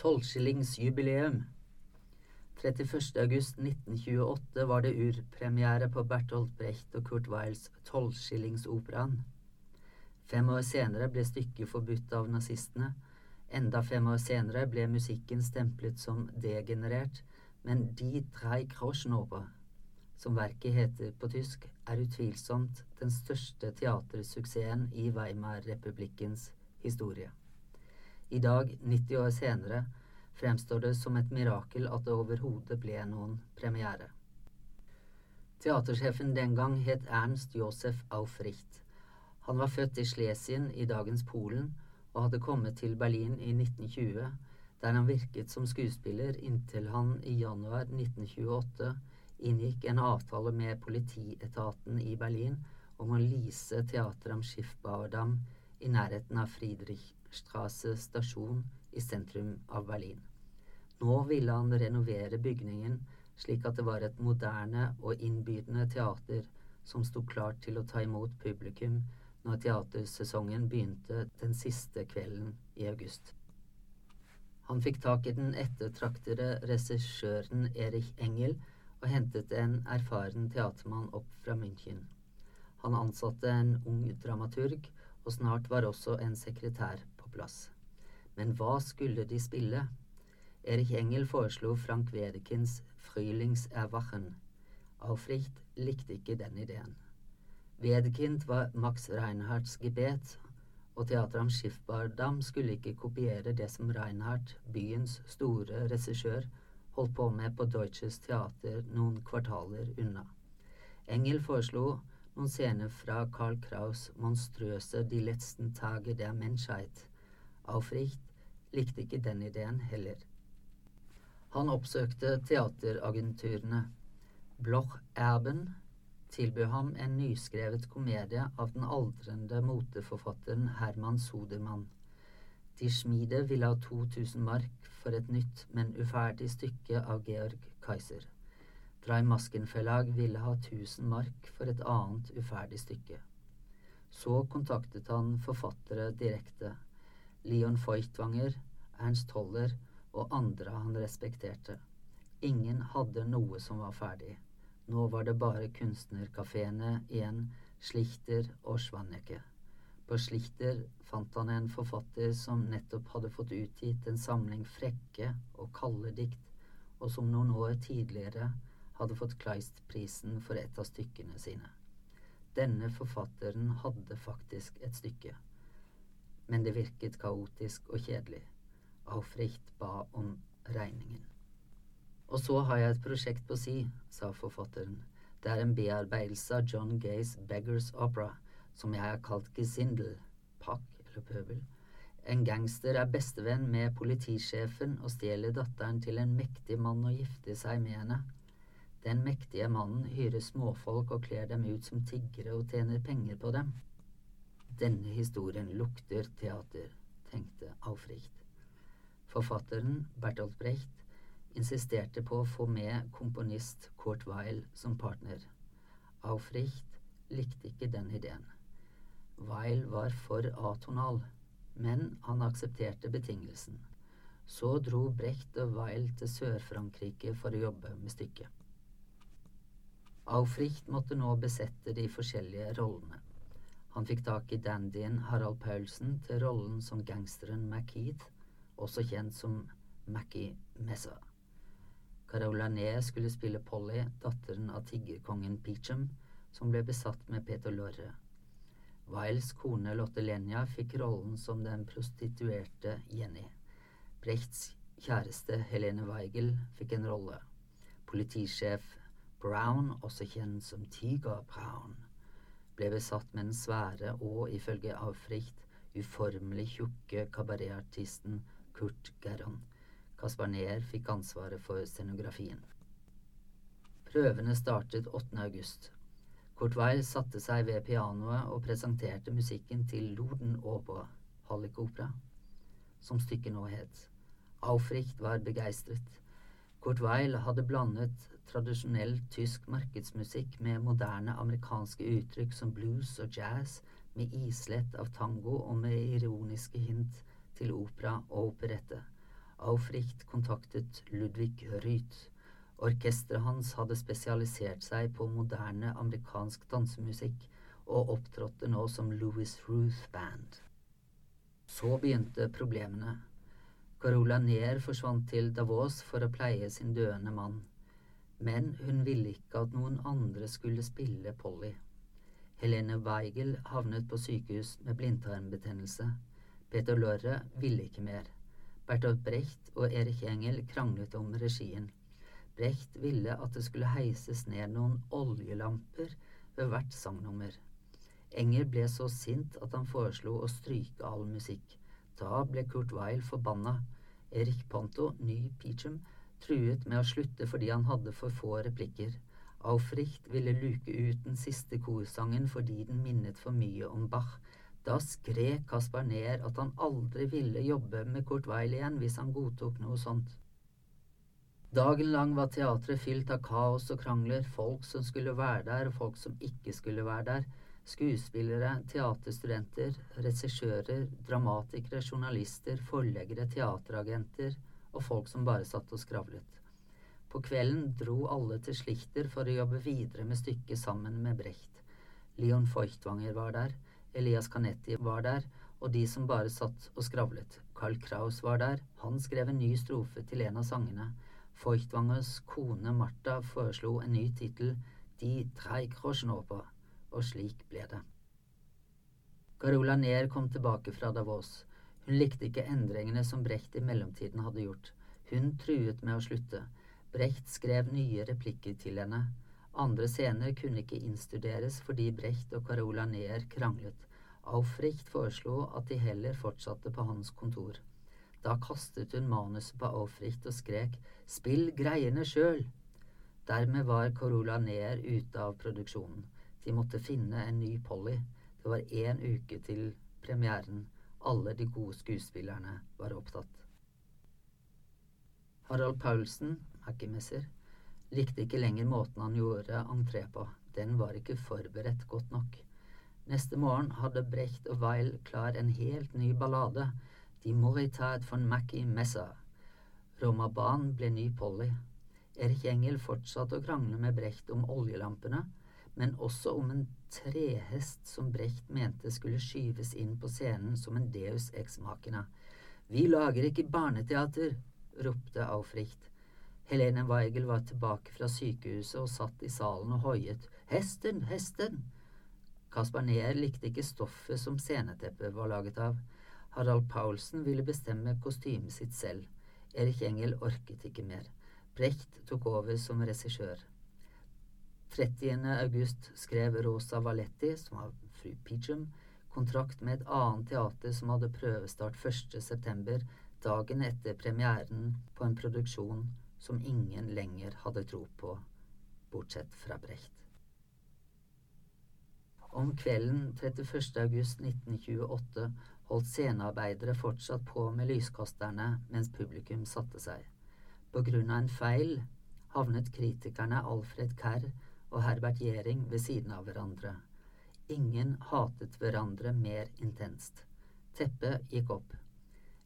Tolvskillingsjubileum. 31.8.1928 var det urpremiere på Bertolt Brecht og Kurt Weils Tolvskillingsoperaen. Fem år senere ble stykket forbudt av nazistene. Enda fem år senere ble musikken stemplet som degenerert, men Die drei Groschenoper, som verket heter på tysk, er utvilsomt den største teatersuksessen i Weimar-republikkens historie. I dag, 90 år senere, fremstår det som et mirakel at det overhodet ble noen premiere. Teatersjefen den gang het Ernst Josef Aufricht. Han var født i Schlesien i dagens Polen og hadde kommet til Berlin i 1920, der han virket som skuespiller inntil han i januar 1928 inngikk en avtale med politietaten i Berlin om å lease Teater am Schiffbauerdam i nærheten av Friedrichstrasse stasjon i sentrum av Berlin. Nå ville han renovere bygningen slik at det var et moderne og innbydende teater som sto klart til å ta imot publikum når teatersesongen begynte den siste kvelden i august. Han fikk tak i den ettertraktede regissøren Erich Engel og hentet en erfaren teatermann opp fra München. Han ansatte en ung dramaturg, og snart var også en sekretær plass. Men hva skulle de spille? Erich Engel foreslo Frank Wedekins Frühlingserwachen. Aufricht likte ikke den ideen. Wedekind var Max Reinhardts gebet, og teatret om Schiffbardam skulle ikke kopiere det som Reinhardt, byens store regissør, holdt på med på Deutsches Teater noen kvartaler unna. Engel foreslo noen scener fra Carl Kraus' monstrøse Die letzten Tage der Menschheit. Aufricht likte ikke den ideen heller. Han oppsøkte teateragenturene. Bloch Erben tilbød ham en nyskrevet komedie av den aldrende moteforfatteren Herman Sodermann. De Schmiede ville ha 2000 mark for et nytt, men uferdig stykke av Georg Kaiser. Drei Maskenfellag ville ha 1000 mark for et annet uferdig stykke. Så kontaktet han forfattere direkte. Leon Feuchtwanger, Ernst Holler og andre han respekterte. Ingen hadde noe som var ferdig. Nå var det bare kunstnerkafeene igjen, Schlichter og Schwannecke. På Schlichter fant han en forfatter som nettopp hadde fått utgitt en samling frekke og kalde dikt, og som noen år tidligere hadde fått Kleist-prisen for et av stykkene sine. Denne forfatteren hadde faktisk et stykke, men det virket kaotisk og kjedelig. Aufricht ba om regningen. Og så har jeg et prosjekt på si, sa forfatteren. Det er en bearbeidelse av John Gays Beggars Opera, som jeg har kalt Gesindel, pakk eller pøbel. En gangster er bestevenn med politisjefen og stjeler datteren til en mektig mann og gifter seg med henne. Den mektige mannen hyrer småfolk og kler dem ut som tiggere og tjener penger på dem. Denne historien lukter teater, tenkte Aufricht. Forfatteren, Bertolt Brecht, insisterte på å få med komponist Kurt Weil som partner. Aufricht likte ikke den ideen. Weil var for atonal, men han aksepterte betingelsen. Så dro Brecht og Weil til Sør-Frankrike for å jobbe med stykket. Aufricht måtte nå besette de forskjellige rollene. Han fikk tak i dandyen Harald Paulsen til rollen som gangsteren MacHeath, også kjent som Mackie Messa. Caroline skulle spille Polly, datteren av tiggerkongen Peachum, som ble besatt med Peter Lorre. Wiles kone Lotte Lenja fikk rollen som den prostituerte Jenny. Brechts kjæreste Helene Weigel fikk en rolle. Politisjef Brown, også kjent som Tiger Brown, ble besatt med den svære og, ifølge Aufricht, uformelig tjukke kabaretartisten Kurt Gerron. Caspar Neer fikk ansvaret for scenografien. Prøvene startet 8. august. Kurt Weil satte seg ved pianoet og presenterte musikken til Lorden Oper, Hallik-opera, som stykket nå het. Aufricht var begeistret. Kurt Weil hadde blandet tradisjonell tysk markedsmusikk med moderne amerikanske uttrykk som blues og jazz, med islett av tango og med ironiske hint til opera og operette. Aufricht kontaktet Ludvig Ryth. Orkesteret hans hadde spesialisert seg på moderne amerikansk dansemusikk og opptrådte nå som Louis Ruth Band. Så begynte problemene. Carola Neer forsvant til Davos for å pleie sin døende mann. Men hun ville ikke at noen andre skulle spille Polly. Helene Weigel havnet på sykehus med blindtarmbetennelse. Peter Lorre ville ikke mer. Bertolt Brecht og Erik Engel kranglet om regien. Brecht ville at det skulle heises ned noen oljelamper ved hvert sangnummer. Engel ble så sint at han foreslo å stryke all musikk. Da ble Kurt Weil forbanna. Erik Ponto, ny Peachum, truet med å slutte fordi han hadde for få replikker. Aufricht ville luke ut den siste korsangen fordi den minnet for mye om Bach. Da skrek Kaspar Neer at han aldri ville jobbe med Kurt Weil igjen hvis han godtok noe sånt. Dagen lang var teatret fylt av kaos og krangler, folk som skulle være der og folk som ikke skulle være der, skuespillere, teaterstudenter, regissører, dramatikere, journalister, forleggere, teateragenter og folk som bare satt og skravlet. På kvelden dro alle til Slichter for å jobbe videre med stykket sammen med Brecht. Leon Feuchtwanger var der, Elias Canetti var der, og de som bare satt og skravlet. Carl Kraus var der, han skrev en ny strofe til en av sangene. Feuchtwangers kone Martha foreslo en ny tittel, De drei Krosjenoper, og slik ble det. Carola Neer kom tilbake fra Davos. Hun likte ikke endringene som Brecht i mellomtiden hadde gjort. Hun truet med å slutte. Brecht skrev nye replikker til henne. Andre scener kunne ikke innstuderes fordi Brecht og Carola Neer kranglet. Aufricht foreslo at de heller fortsatte på hans kontor. Da kastet hun manuset på Aufricht og skrek Spill greiene sjøl! Dermed var Carola Neer ute av produksjonen. De måtte finne en ny Polly. Det var én uke til premieren. Alle de gode skuespillerne var opptatt. Harald Paulsen hackemesser, likte ikke lenger måten han gjorde entré på, den var ikke forberedt godt nok. Neste morgen hadde Brecht og Weil klar en helt ny ballade, Die Moritat von Mackie Messer. Romaban ble ny Polly. Erik Engel fortsatte å krangle med Brecht om oljelampene, men også om en trehest som Brecht mente skulle skyves inn på scenen som en deus ex machina. Vi lager ikke barneteater, ropte Aufricht. Helene Weigel var tilbake fra sykehuset og satt i salen og hoiet. Hesten, hesten! Caspar Neer likte ikke stoffet som sceneteppet var laget av. Harald Paulsen ville bestemme kostymet sitt selv. Erik Engel orket ikke mer. Brecht tok over som regissør. 30. august skrev Rosa Valetti, som var fru Peachum, kontrakt med et annet teater som hadde prøvestart 1. september, dagen etter premieren på en produksjon som ingen lenger hadde tro på, bortsett fra Brecht. Om kvelden 31. august 1928 holdt scenearbeidere fortsatt på med lyskasterne mens publikum satte seg. På grunn av en feil havnet kritikerne Alfred Kerr og Herbert Gjering ved siden av hverandre. Ingen hatet hverandre mer intenst. Teppet gikk opp.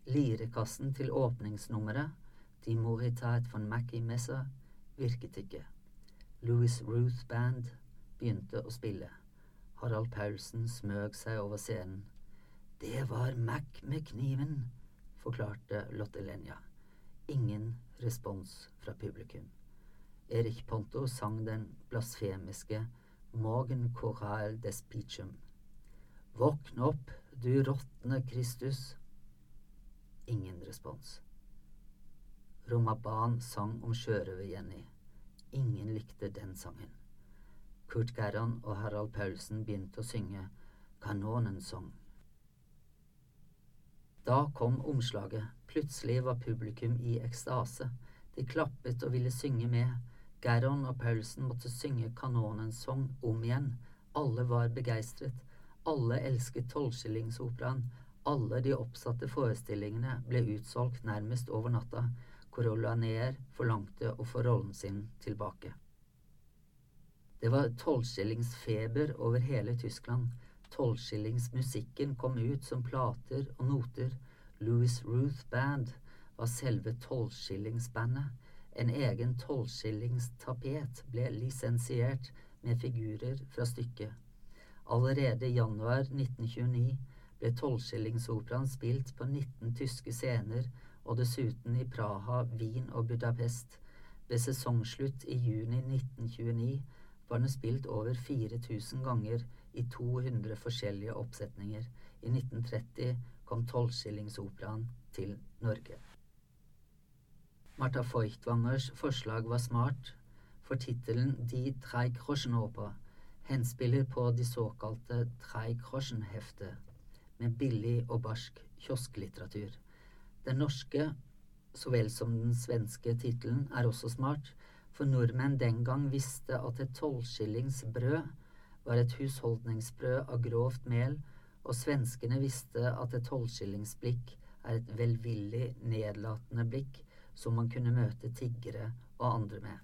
Lirekassen til åpningsnummeret De Moritat von Mackie Messer virket ikke. Louis Ruth Band begynte å spille. Harald Paulsen smøg seg over scenen. Det var Mac med kniven, forklarte Lotte Lenja. Ingen respons fra publikum. Erik Ponto sang den blasfemiske Morgen Choral des Pichum. Våkn opp, du råtne Kristus. Ingen respons. Romaban sang om sjørøver-Jenny. Ingen likte den sangen. Kurt Gerran og Harald Paulsen begynte å synge Kanonens sang. Da kom omslaget. Plutselig var publikum i ekstase. De klappet og ville synge med. Gerron og Paulsen måtte synge Kanonens sang om igjen. Alle var begeistret. Alle elsket tolvskillingsoperaen. Alle de oppsatte forestillingene ble utsolgt nærmest over natta. Corolla Neer forlangte å få rollen sin tilbake. Det var tolvskillingsfeber over hele Tyskland. Tolvskillingsmusikken kom ut som plater og noter. Louis Ruth Band var selve tolvskillingsbandet. En egen tolvskillingstapet ble lisensiert med figurer fra stykket. Allerede i januar 1929 ble tolvskillingsoperaen spilt på 19 tyske scener og dessuten i Praha, Wien og Budapest. Ved sesongslutt i juni 1929 var den spilt over 4000 ganger i 200 forskjellige oppsetninger. I 1930 kom tolvskillingsoperaen til Norge. Martha Feuchtwangers forslag var smart, for tittelen Die drei Groschenoper henspiller på de såkalte drei Groschen-hefte, med billig og barsk kiosklitteratur. Den norske så vel som den svenske tittelen er også smart, for nordmenn den gang visste at et tolvskillings brød var et husholdningsbrød av grovt mel, og svenskene visste at et tolvskillingsblikk er et velvillig, nedlatende blikk som man kunne møte tiggere og andre med.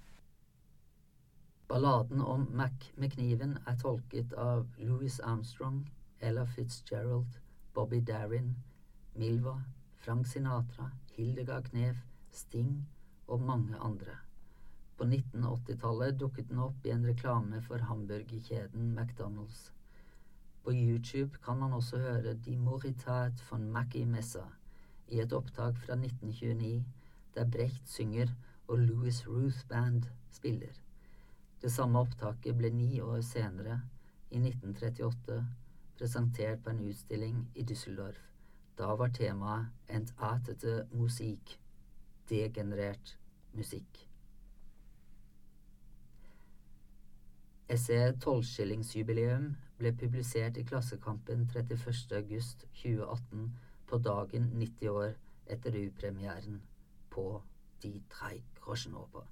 Balladen om Mac med kniven er tolket av Louis Armstrong, Ella Fitzgerald, Bobby Darin, Milva, Frank Sinatra, Hildegard Knef, Sting og mange andre. På 1980-tallet dukket den opp i en reklame for hamburgerkjeden McDonald's. På YouTube kan man også høre Die Moritat von Mackie Messa i et opptak fra 1929 der Brecht synger og Louis Ruth Band spiller. Det samme opptaket ble ni år senere, i 1938, presentert på en utstilling i Düsseldorf. Da var temaet Entartete musikk, degenerert musikk. Essayet Tolvskillingsjubileum ble publisert i Klassekampen 31.8.2018 på dagen 90 år etter upremieren på De tre Groschenoper.